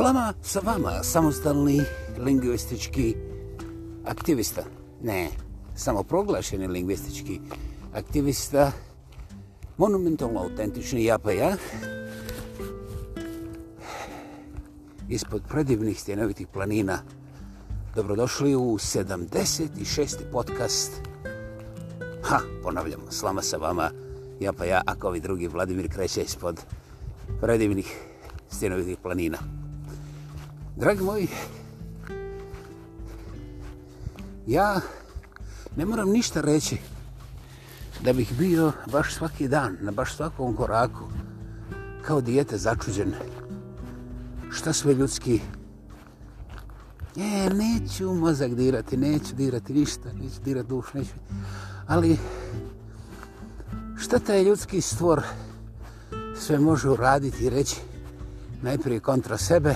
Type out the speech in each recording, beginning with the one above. Slama sa vama, samostalni lingvistički aktivista. Ne, samo proglašeni lingvistički aktivista. Monumentalno autentični ja pa ja. Ispod predivnih stjenovitih planina. Dobrodošli u 76. podcast. Ha, ponavljamo, slama sa vama, ja pa ja, ako ovi drugi Vladimir kreće ispod predivnih stjenovitih planina. planina dragi moji, ja ne moram ništa reći da bih bio baš svaki dan, na baš svakom koraku, kao dijete začuđen. Šta sve ljudski? E, neću mozak dirati, neću dirati ništa, neću dirati duš, neću... Ali, šta taj ljudski stvor sve može uraditi i reći? Najprije kontra sebe,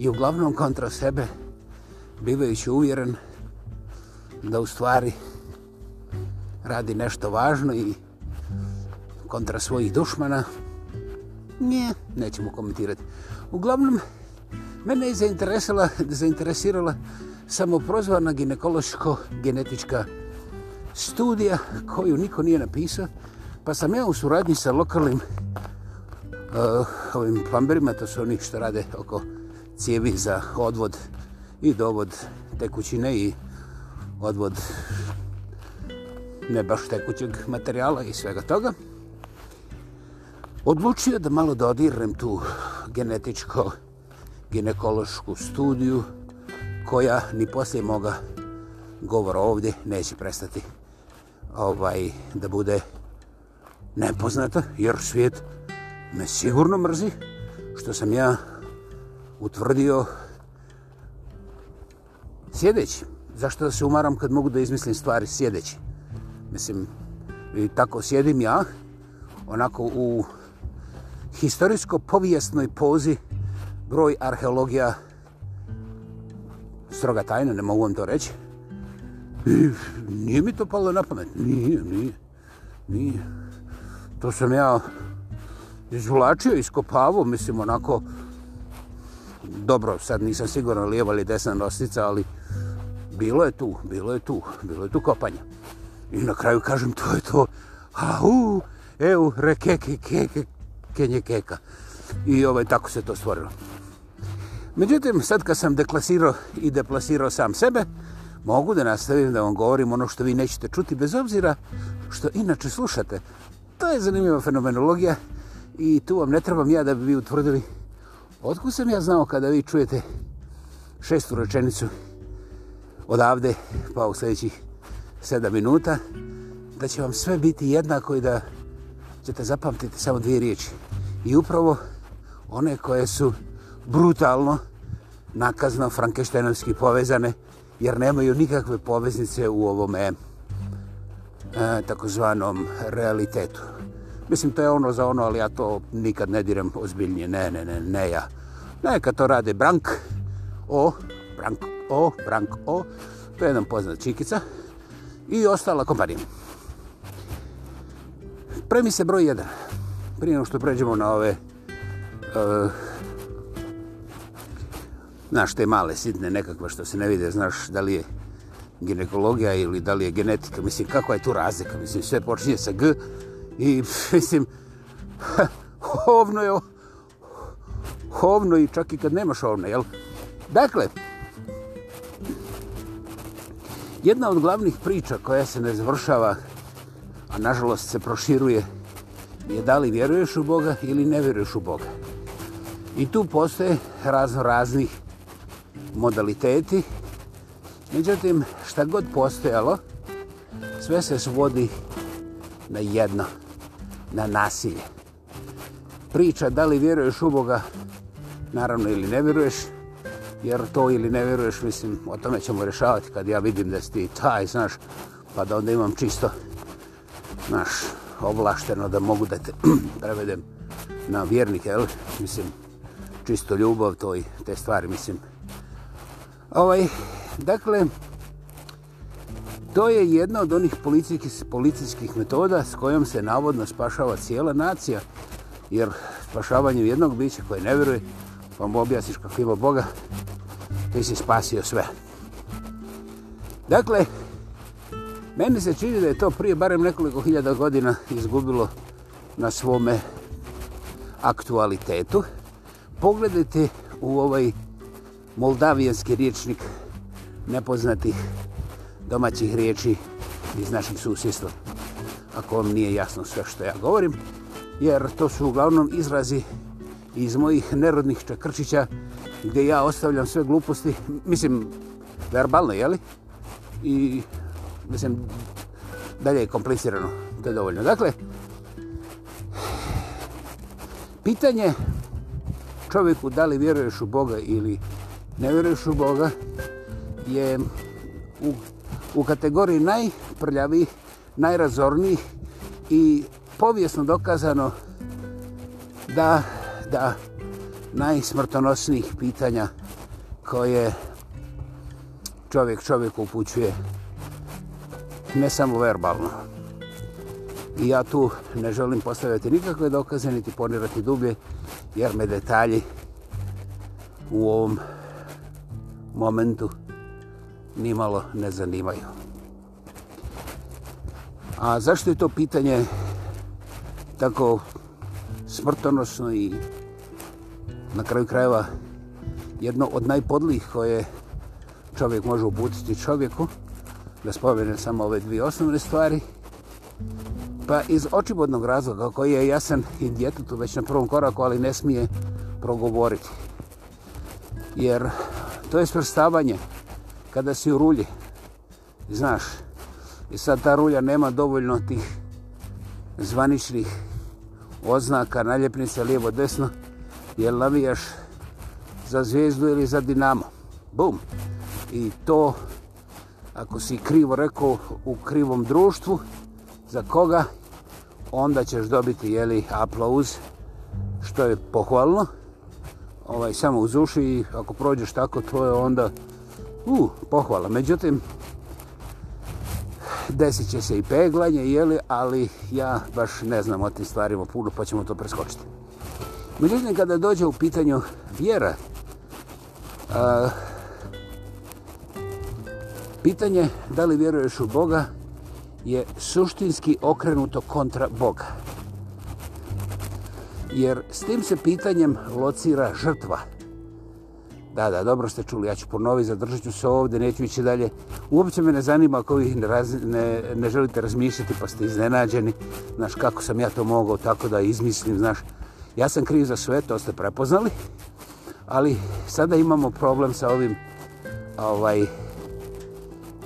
i uglavnom kontra sebe, bivajući uvjeren da u stvari radi nešto važno i kontra svojih dušmana, nije, nećemo komentirati. Uglavnom, mene je zainteresila, zainteresirala samoprozvana ginekološko-genetička studija koju niko nije napisao, pa sam ja u suradnji sa lokalnim uh, ovim plamberima, to su oni što rade oko uh, cijevi za odvod i dovod tekućine i odvod ne baš tekućeg materijala i svega toga. Odlučio da malo dodirem tu genetičko-ginekološku studiju koja ni poslije moga govora ovdje neće prestati ovaj da bude nepoznata jer svijet me sigurno mrzi što sam ja utvrdio sjedeći. Zašto da se umaram kad mogu da izmislim stvari sjedeći? Mislim, i tako sjedim ja, onako u historijsko-povijesnoj pozi broj arheologija stroga tajna, ne mogu vam to reći. I nije mi to palo na pamet. Nije, nije, nije. To sam ja izvlačio, iskopavo, mislim, onako dobro, sad nisam siguran lijeva ili desna nosnica, ali bilo je tu, bilo je tu, bilo je tu kopanje. I na kraju kažem, to je to, ha, u, e, u, re, ke, ke, ke, ke, kenje, keka. I ovaj, tako se to stvorilo. Međutim, sad kad sam deklasirao i deplasirao sam sebe, mogu da nastavim da vam govorim ono što vi nećete čuti, bez obzira što inače slušate. To je zanimljiva fenomenologija i tu vam ne trebam ja da bi vi utvrdili Otkud sam ja znao kada vi čujete šestu rečenicu odavde pa u sljedećih sedam minuta, da će vam sve biti jednako i da ćete zapamtiti samo dvije riječi. I upravo one koje su brutalno, nakazno, frankeštenovski povezane, jer nemaju nikakve poveznice u ovome e, takozvanom realitetu. Mislim, to je ono za ono, ali ja to nikad ne diram ozbiljnije. Ne, ne, ne, ne ja. Neka to rade Brank O, Brank O, Brank O. To je jedan poznat čikica. I ostala kompanija. Premi se broj 1. Prije što pređemo na ove... Uh, znaš, te male, sitne, nekakve što se ne vide, znaš da li je ginekologija ili da li je genetika, mislim, kakva je tu razlika, mislim, sve počinje sa G, I mislim, hovno je, hovno i čak i kad nemaš ovne, jel? Dakle, jedna od glavnih priča koja se ne završava, a nažalost se proširuje, je da li vjeruješ u Boga ili ne vjeruješ u Boga. I tu postoje razno raznih modaliteti. Međutim, šta god postojalo, sve se svodi na jedno – na nasilje. Priča da li vjeruješ u Boga, naravno ili ne vjeruješ, jer to ili ne vjeruješ, mislim, o tome ćemo rješavati kad ja vidim da si ti taj, znaš, pa da onda imam čisto, znaš, ovlašteno da mogu da te prevedem na vjernike, jel? Mislim, čisto ljubav, to i te stvari, mislim. Ovaj, dakle, To je jedna od onih policijskih, policijskih metoda s kojom se navodno spašava cijela nacija, jer spašavanjem jednog bića koje ne vjeruje, pa mu objasniš kako ima Boga, ti si spasio sve. Dakle, meni se čini da je to prije barem nekoliko hiljada godina izgubilo na svome aktualitetu. Pogledajte u ovaj moldavijanski riječnik nepoznatih domaćih riječi iz našeg susjedstva. Ako vam nije jasno sve što ja govorim, jer to su uglavnom izrazi iz mojih nerodnih čakrčića gdje ja ostavljam sve gluposti, mislim, verbalno, jeli? I, mislim, dalje je komplicirano, to je dovoljno. Dakle, pitanje čovjeku da li vjeruješ u Boga ili ne vjeruješ u Boga je u u kategoriji najprljavih, najrazornijih i povijesno dokazano da, da najsmrtonosnijih pitanja koje čovjek čovjek upućuje ne samo verbalno. I ja tu ne želim postavljati nikakve dokaze, niti ponirati dublje, jer me detalji u ovom momentu nimalo ne zanimaju. A zašto je to pitanje tako smrtonosno i na kraju krajeva jedno od najpodlijih koje čovjek može obutiti čovjeku, da spomenem samo ove dvije osnovne stvari, pa iz očibodnog razloga koji je jasan i djetetu već na prvom koraku, ali ne smije progovoriti. Jer to je sprstavanje kada si u rulji. Znaš, i sad ta rulja nema dovoljno tih zvaničnih oznaka, naljepnica lijevo desno, jer navijaš za zvijezdu ili za dinamo. Bum! I to, ako si krivo rekao, u krivom društvu, za koga, onda ćeš dobiti, jeli, aplauz, što je pohvalno, ovaj, samo uz uši i ako prođeš tako, to je onda uh, pohvala. Međutim, desit će se i peglanje, jeli, ali ja baš ne znam o tim stvarima puno, pa ćemo to preskočiti. Međutim, kada dođe u pitanju vjera, a, pitanje da li vjeruješ u Boga je suštinski okrenuto kontra Boga. Jer s tim se pitanjem locira žrtva. Da, da, dobro ste čuli, ja ću ponoviti, zadržat ću se ovdje, neću ići dalje. Uopće me ne zanima ako vi ne, ne, ne želite razmišljati pa ste iznenađeni, znaš, kako sam ja to mogao tako da izmislim, znaš. Ja sam kriv za sve, to ste prepoznali, ali sada imamo problem sa ovim, ovaj,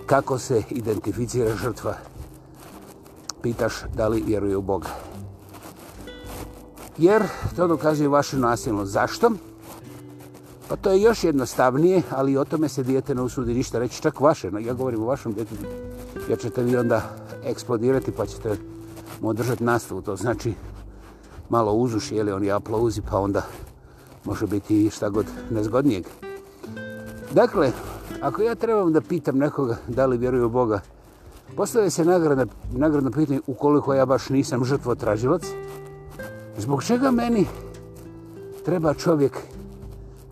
kako se identificira žrtva. Pitaš da li vjeruje u Boga. Jer to dokazuje vašu nasilnost. Zašto? Zašto? Pa to je još jednostavnije, ali o tome se dijete na usudi ništa reći, čak vaše, no ja govorim o vašom djetetu, jer ćete vi onda eksplodirati pa ćete mu održati nastavu, to znači malo uzuši, jel, on je aplauzi, pa onda može biti šta god nezgodnijeg. Dakle, ako ja trebam da pitam nekoga da li vjeruje u Boga, postavlja se nagradno, nagradno pitanje ukoliko ja baš nisam žrtvo tražilac, zbog čega meni treba čovjek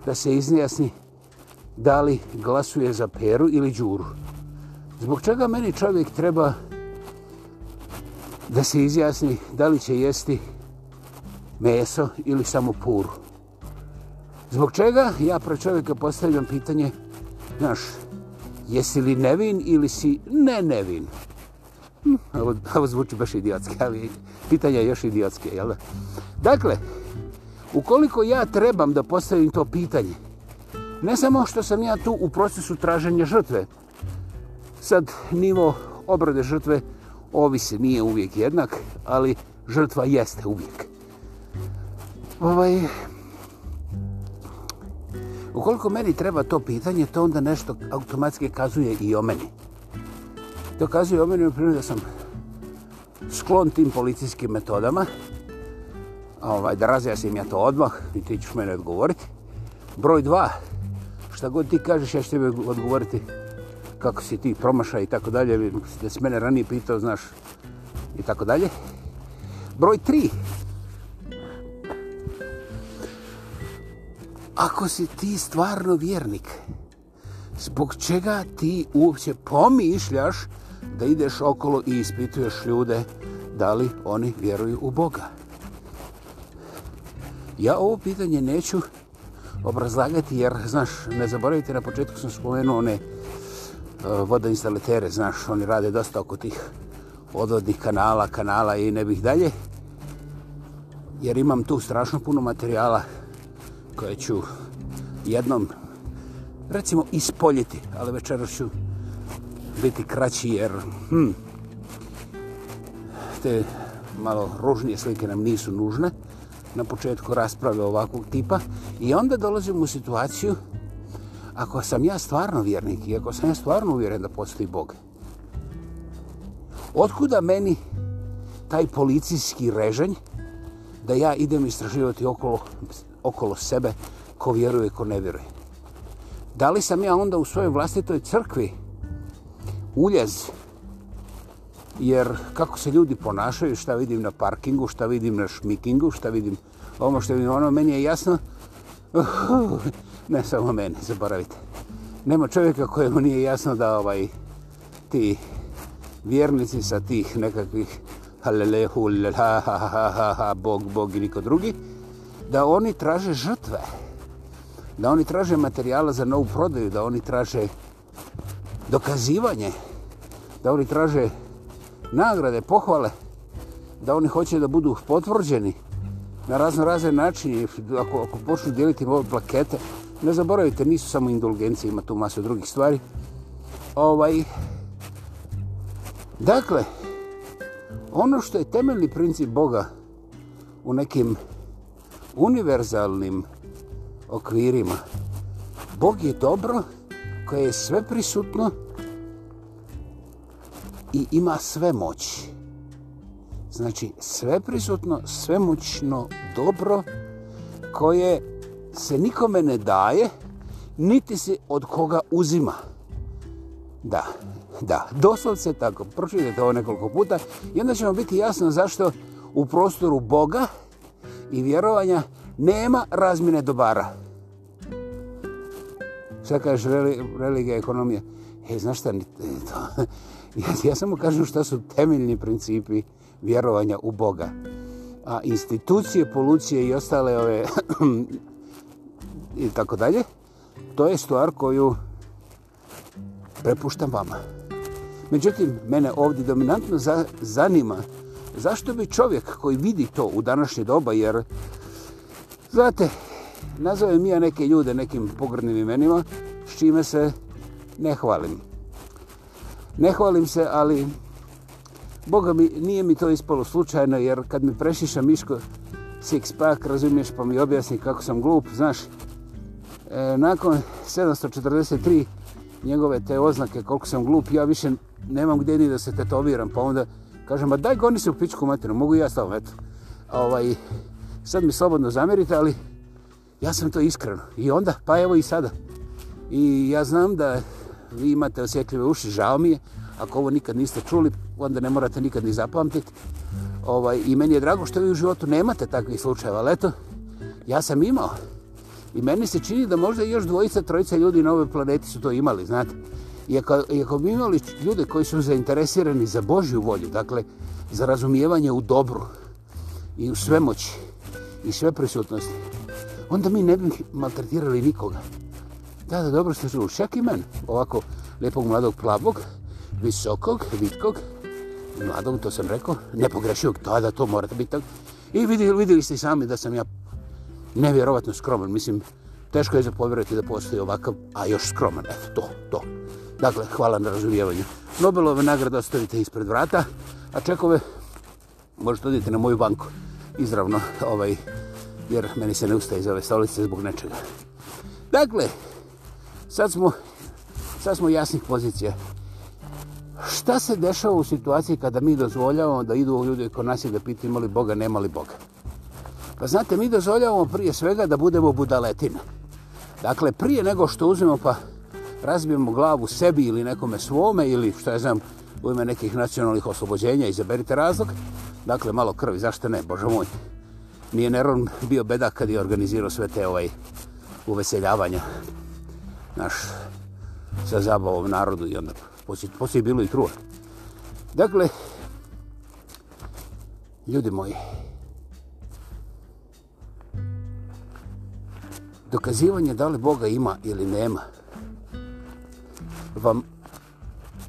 da se izjasni da li glasuje za Peru ili Đuru. Zbog čega meni čovjek treba da se izjasni da li će jesti meso ili samo puru. Zbog čega ja pre čovjeka postavljam pitanje, znaš, jesi li nevin ili si ne nevin? Hm, ovo, ovo zvuči baš idiotske, ali pitanje je još idiotske, jel da? Dakle, Ukoliko ja trebam da postavim to pitanje, ne samo što sam ja tu u procesu traženja žrtve, sad nivo obrade žrtve ovise nije uvijek jednak, ali žrtva jeste uvijek. Ovaj, ukoliko meni treba to pitanje, to onda nešto automatski kazuje i o meni. To kazuje o meni, u primjeru da sam sklon tim policijskim metodama, ovaj, da razjasnim ja to odmah i ti ćeš mene odgovoriti. Broj dva, šta god ti kažeš, ja ću tebe odgovoriti kako si ti promaša i tako dalje, da si mene ranije pitao, znaš, i tako dalje. Broj tri, ako si ti stvarno vjernik, zbog čega ti uopće pomišljaš da ideš okolo i ispituješ ljude da li oni vjeruju u Boga? Ja ovo pitanje neću obrazlagati jer, znaš, ne zaboravite, na početku sam spomenuo one e, vodoinstalatere, znaš, oni rade dosta oko tih odvodnih kanala, kanala i ne bih dalje, jer imam tu strašno puno materijala koje ću jednom, recimo, ispoljiti, ali večera ću biti kraći jer hm, te malo ružnije slike nam nisu nužne na početku rasprave ovakvog tipa i onda dolazim u situaciju ako sam ja stvarno vjernik i ako sam ja stvarno uvjeren da postoji Bog otkuda meni taj policijski režanj da ja idem istraživati okolo, okolo sebe ko vjeruje, ko ne vjeruje da li sam ja onda u svojoj vlastitoj crkvi uljez jer kako se ljudi ponašaju, šta vidim na parkingu, šta vidim na šmikingu, šta vidim ovo što vidim, ono meni je jasno. ne samo meni, zaboravite. Nema čovjeka kojemu nije jasno da ovaj ti vjernici sa tih nekakvih halelehu, lala, bog, bog i niko drugi, da oni traže žrtve, da oni traže materijala za novu prodaju, da oni traže dokazivanje, da oni traže nagrade, pohvale, da oni hoće da budu potvrđeni na razno razne načine, ako, ako počnu dijeliti ove plakete, ne zaboravite, nisu samo indulgencije, ima tu masu drugih stvari. Ovaj, dakle, ono što je temeljni princip Boga u nekim univerzalnim okvirima, Bog je dobro koje je sve prisutno, i ima sve moć. Znači, sve prisutno, sve moćno dobro koje se nikome ne daje, niti se od koga uzima. Da, da, doslovce tako. Pročitajte ovo nekoliko puta i onda će vam biti jasno zašto u prostoru Boga i vjerovanja nema razmine dobara. bara sad kažeš religija, ekonomija. E, znaš šta, e, to, ja, ja samo kažem šta su temeljni principi vjerovanja u Boga. A institucije, polucije i ostale ove i tako dalje, to je stvar koju prepuštam vama. Međutim, mene ovdje dominantno za, zanima zašto bi čovjek koji vidi to u današnje doba, jer Znate, nazovem mi ja neke ljude nekim pogrnim imenima, s čime se ne hvalim. Ne hvalim se, ali Boga mi, nije mi to ispalo slučajno, jer kad mi prešiša Miško six pack, razumiješ, pa mi objasni kako sam glup, znaš, e, nakon 743 njegove te oznake koliko sam glup, ja više nemam gdje ni da se tetoviram, pa onda kažem, ba daj goni se u pičku materinu, mogu i ja stavom, eto. Ovaj, sad mi slobodno zamerite, ali Ja sam to iskreno. I onda, pa evo i sada. I ja znam da vi imate osjetljive uši, žao mi je. Ako ovo nikad niste čuli, onda ne morate nikad ni zapamtiti. Ovaj, I meni je drago što vi u životu nemate takvih slučajeva, ali eto, ja sam imao. I meni se čini da možda još dvojica, trojica ljudi na ovoj planeti su to imali, znate. Iako, iako bi imali ljude koji su zainteresirani za Božju volju, dakle, za razumijevanje u dobru i u svemoći i sve prisutnosti, onda mi ne bi maltretirali nikoga. Da, da, dobro ste čuli, čak i men, ovako lijepog mladog plavog, visokog, vitkog, mladog, to sam rekao, nepogrešivog, to da to morate biti tako. I vidjeli, vidjeli ste sami da sam ja nevjerovatno skroman, mislim, teško je zapovjerati da postoji ovakav, a još skroman, eto to, to. Dakle, hvala na razumijevanju. Nobelove nagrade ostavite ispred vrata, a čekove možete odjeti na moju banku, izravno, ovaj, jer meni se ne ustaje iz ove stolice zbog nečega. Dakle, sad smo, sad smo jasnih pozicija. Šta se dešava u situaciji kada mi dozvoljavamo da idu ljudi kod nas i da piti imali Boga, nemali Boga? Pa znate, mi dozvoljavamo prije svega da budemo budaletina. Dakle, prije nego što uzmemo pa razbijemo glavu sebi ili nekome svome ili što ja znam u ime nekih nacionalnih oslobođenja, izaberite razlog. Dakle, malo krvi, zašto ne, Bože moj nije Neron bio bedak kad je organizirao sve te ovaj uveseljavanja naš sa zabavom narodu i onda poslije je bilo i truo. Dakle, ljudi moji, dokazivanje da li Boga ima ili nema vam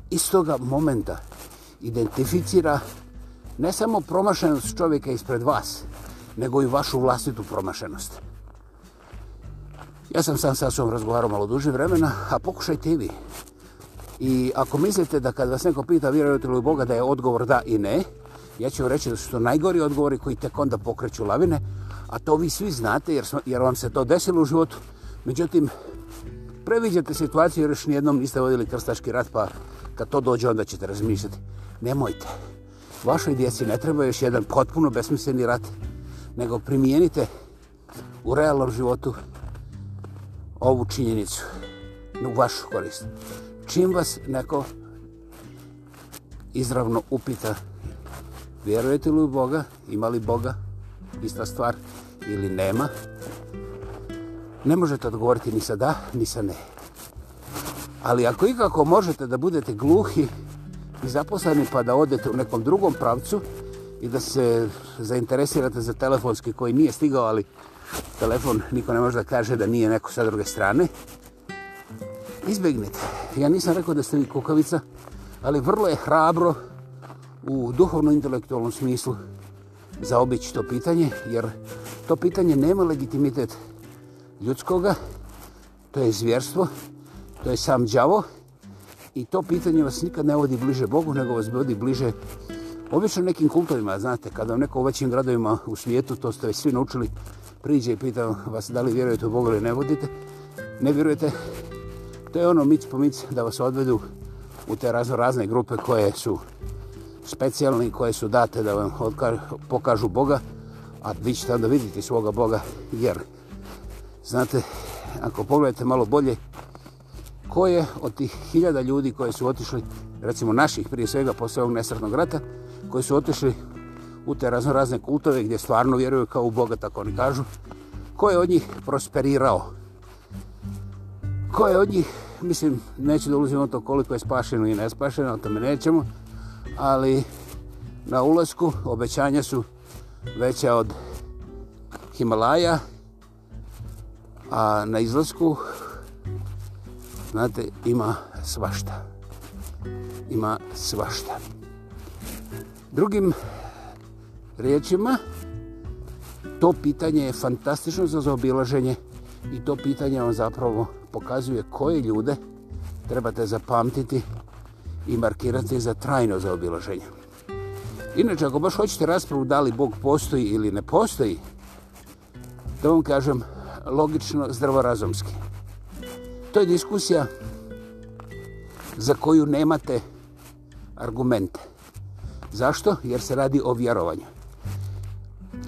iz toga momenta identificira ne samo promašenost čovjeka ispred vas, nego i vašu vlastitu promašenost. Ja sam sam sa svojom razgovarao malo duže vremena, a pokušajte i vi. I ako mislite da kad vas neko pita vjerujete li Boga da je odgovor da i ne, ja ću vam reći da su to najgori odgovori koji tek onda pokreću lavine, a to vi svi znate jer, smo, jer vam se to desilo u životu. Međutim, previđate situaciju jer još nijednom niste vodili krstaški rat, pa kad to dođe onda ćete razmišljati. Nemojte, vašoj djeci ne treba još jedan potpuno besmisleni rat nego primijenite u realnom životu ovu činjenicu u vašu korist. Čim vas neko izravno upita vjerujete li u Boga, ima li Boga ista stvar ili nema, ne možete odgovoriti ni sa da, ni sa ne. Ali ako ikako možete da budete gluhi i zaposleni pa da odete u nekom drugom pravcu, i da se zainteresirate za telefonski koji nije stigao, ali telefon niko ne može da kaže da nije neko sa druge strane, izbjegnite. Ja nisam rekao da ste vi kukavica, ali vrlo je hrabro u duhovno-intelektualnom smislu zaobići to pitanje, jer to pitanje nema legitimitet ljudskoga, to je zvjerstvo, to je sam đavo i to pitanje vas nikad ne vodi bliže Bogu, nego vas vodi bliže Obično nekim kultovima, znate, kada vam neko u većim gradovima u svijetu, to ste već svi naučili, priđe i pita vas da li vjerujete u Boga ili ne vodite, ne vjerujete, to je ono mic po mic da vas odvedu u te razno razne grupe koje su specijalne koje su date da vam pokažu Boga, a vi ćete onda vidjeti svoga Boga, jer, znate, ako pogledate malo bolje, koje od tih hiljada ljudi koje su otišli, recimo naših prije svega posle ovog nesretnog rata, koji su otišli u te razno razne kultove gdje stvarno vjeruju kao u Boga, tako oni kažu, ko je od njih prosperirao? Ko je od njih, mislim, neću da ulazimo to koliko je spašeno i nespašeno, o tome nećemo, ali na ulazku obećanja su veća od Himalaja, a na izlasku, znate, ima svašta. Ima svašta. Ima svašta. Drugim riječima, to pitanje je fantastično za zaobilaženje i to pitanje vam zapravo pokazuje koje ljude trebate zapamtiti i markirati za trajno zaobilaženje. Inače, ako baš hoćete raspravu da li Bog postoji ili ne postoji, da vam kažem logično, zdravorazomski. To je diskusija za koju nemate argumente. Zašto? Jer se radi o vjerovanju.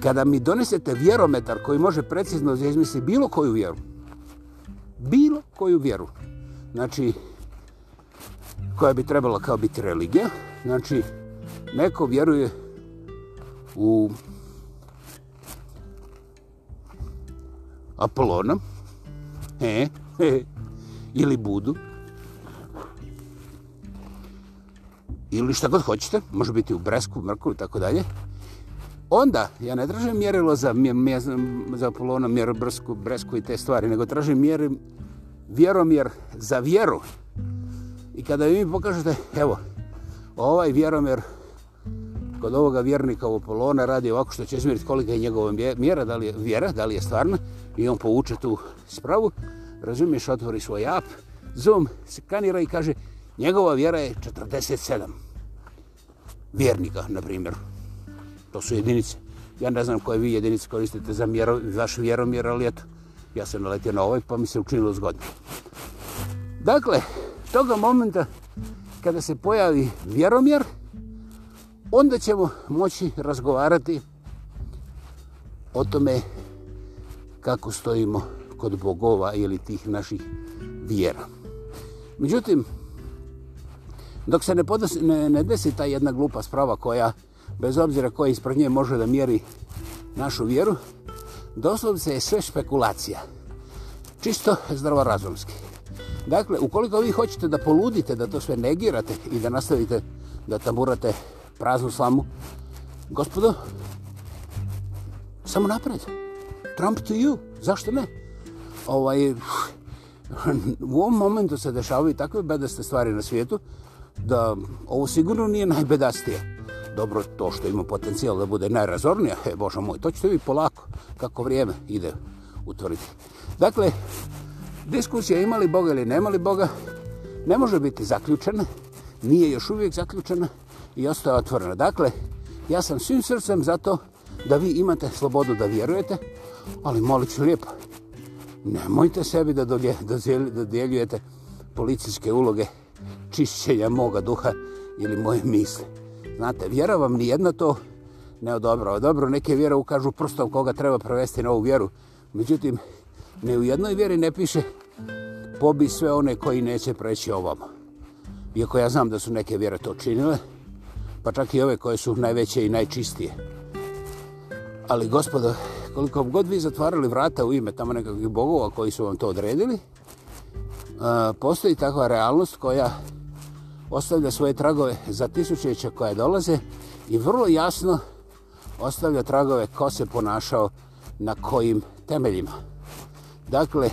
Kada mi donesete vjerometar koji može precizno izmisliti bilo koju vjeru, bilo koju vjeru, znači, koja bi trebala kao biti religija, znači, neko vjeruje u Apolona, e, e, ili Budu, ili šta god hoćete, može biti u Bresku, Mrku i tako dalje, onda ja ne tražim mjerilo za, za polona, mjero Bresku, Bresku i te stvari, nego tražim mjer, vjeromjer za vjeru. I kada vi mi pokažete, evo, ovaj vjeromjer kod ovoga vjernika u polona radi ovako što će izmjeriti kolika je njegova mjera, da li je vjera, da li je stvarna, i on povuče tu spravu, razumiješ, otvori svoj app, zoom, skanira i kaže, Njegova vjera je 47 vjernika, na primjer. To su jedinice. Ja ne znam koje vi jedinice koristite za mjero, vaš vjeromjer, ali eto, ja sam naletio na ovaj, pa mi se učinilo zgodno. Dakle, toga momenta kada se pojavi vjeromjer, onda ćemo moći razgovarati o tome kako stojimo kod bogova ili tih naših vjera. Međutim, dok se ne, podesi, ne, ne desi ta jedna glupa sprava koja, bez obzira koja ispred nje može da mjeri našu vjeru, doslovno se je sve špekulacija. Čisto zdravorazumski. Dakle, ukoliko vi hoćete da poludite, da to sve negirate i da nastavite da taburate praznu slamu, gospodo, samo napred. Trump to you. Zašto ne? Ovaj, u ovom momentu se dešavaju takve bedeste stvari na svijetu, da ovo sigurno nije najbedastije. Dobro, to što ima potencijal da bude najrazornija, he, Bože moj, to ćete vi polako, kako vrijeme ide utvrditi. Dakle, diskusija imali Boga ili nemali Boga ne može biti zaključena, nije još uvijek zaključena i ostaje otvorena. Dakle, ja sam svim srcem zato da vi imate slobodu da vjerujete, ali molit ću lijepo, nemojte sebi da dodjeljujete policijske uloge čišćenja moga duha ili moje misle. Znate, vjera vam nijedna to ne odobrava. Dobro, neke vjere ukažu prstom koga treba prevesti na ovu vjeru. Međutim, ne u jednoj vjeri ne piše pobi sve one koji neće preći ovamo. Iako ja znam da su neke vjere to činile, pa čak i ove koje su najveće i najčistije. Ali, gospodo, koliko god vi zatvarali vrata u ime tamo nekakvih bogova koji su vam to odredili, postoji takva realnost koja ostavlja svoje tragove za tisućeće koje dolaze i vrlo jasno ostavlja tragove ko se ponašao na kojim temeljima. Dakle,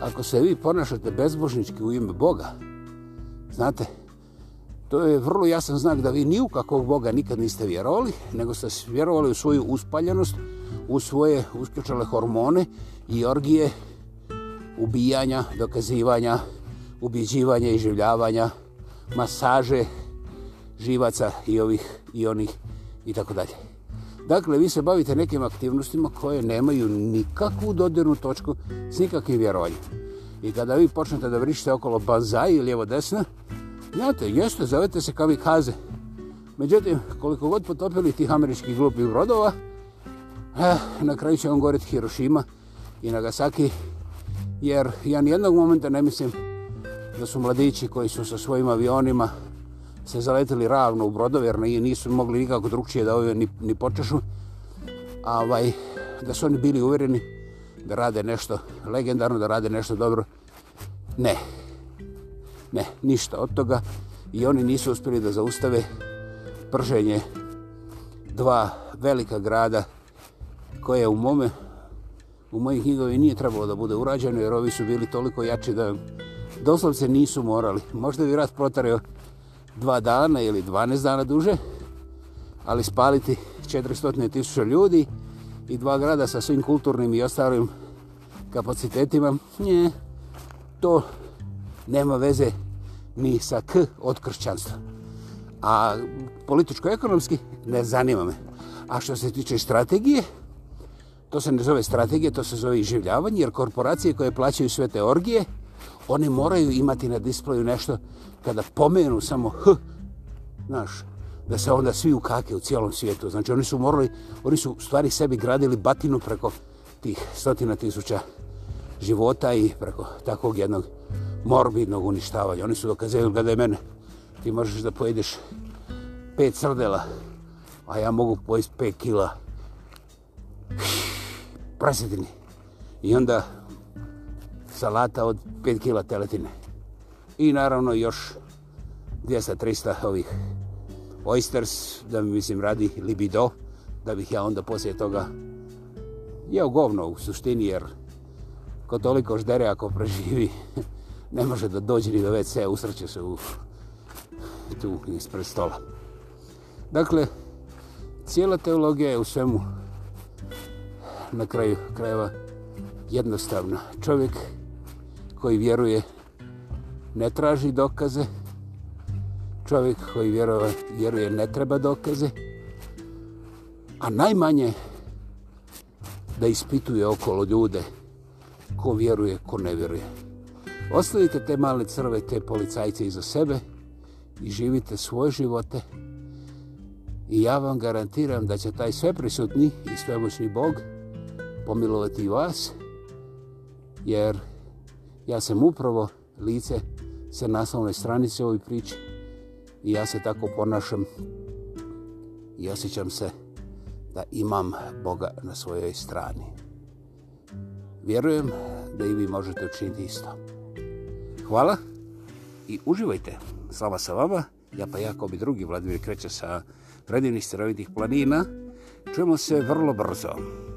ako se vi ponašate bezbožnički u ime Boga, znate, to je vrlo jasan znak da vi ni u kakvog Boga nikad niste vjerovali, nego ste vjerovali u svoju uspaljenost, u svoje usključale hormone i orgije ubijanja, dokazivanja, ubiđivanja i življavanja, masaže živaca i ovih i onih i tako dalje. Dakle, vi se bavite nekim aktivnostima koje nemaju nikakvu dodirnu točku s nikakvim vjerovanjem. I kada vi počnete da vrišite okolo banzai ili evo desna, znate, jeste, zavete se kao i kaze. Međutim, koliko god potopili tih američkih glupih brodova, eh, na kraju će vam goreti Hiroshima i Nagasaki, jer ja nijednog momenta ne mislim da su mladići koji su sa svojim avionima se zaletili ravno u brodove, jer nisu mogli nikako drugčije da ove ni, ni počešu, ovaj, da su oni bili uvjereni da rade nešto legendarno, da rade nešto dobro. Ne, ne, ništa od toga. I oni nisu uspjeli da zaustave prženje dva velika grada koje u mome, u mojih knjigovi nije trebalo da bude urađeno, jer ovi su bili toliko jači da doslov se nisu morali. Možda bi rat protarao dva dana ili 12 dana duže, ali spaliti 400.000 ljudi i dva grada sa svim kulturnim i ostalim kapacitetima, nije, to nema veze ni sa k od kršćanstva. A političko-ekonomski ne zanima me. A što se tiče strategije, to se ne zove strategije, to se zove iživljavanje, jer korporacije koje plaćaju sve te orgije, oni moraju imati na displeju nešto kada pomenu samo h, znaš, da se onda svi ukake u cijelom svijetu. Znači oni su morali, oni su stvari sebi gradili batinu preko tih stotina tisuća života i preko takvog jednog morbidnog uništavanja. Oni su dokazali, gledaj mene, ti možeš da pojedeš pet srdela, a ja mogu pojesti pet kila. Prasetini. I onda salata od 5 kila teletine. I naravno još 200-300 ovih oysters, da mi mislim radi libido, da bih ja onda poslije toga jeo govno u suštini, jer ko toliko ždere ako preživi, ne može da dođe ni do WC, usreće se u, tu ispred stola. Dakle, cijela teologija je u svemu na kraju krajeva jednostavna. Čovjek koji vjeruje ne traži dokaze. Čovjek koji vjerova, vjeruje ne treba dokaze. A najmanje da ispituje okolo ljude ko vjeruje, ko ne vjeruje. Ostavite te male crve, te policajce iza sebe i živite svoje živote. I ja vam garantiram da će taj sveprisutni i svemoćni Bog pomilovati vas, jer ja sam upravo lice sa naslovne stranice ovoj priči i ja se tako ponašam i osjećam se da imam Boga na svojoj strani. Vjerujem da i vi možete učiniti isto. Hvala i uživajte. Slava sa vama. Ja pa jako bi drugi Vladimir kreće sa predivnih starovitih planina. Čujemo se vrlo brzo. Vrlo brzo.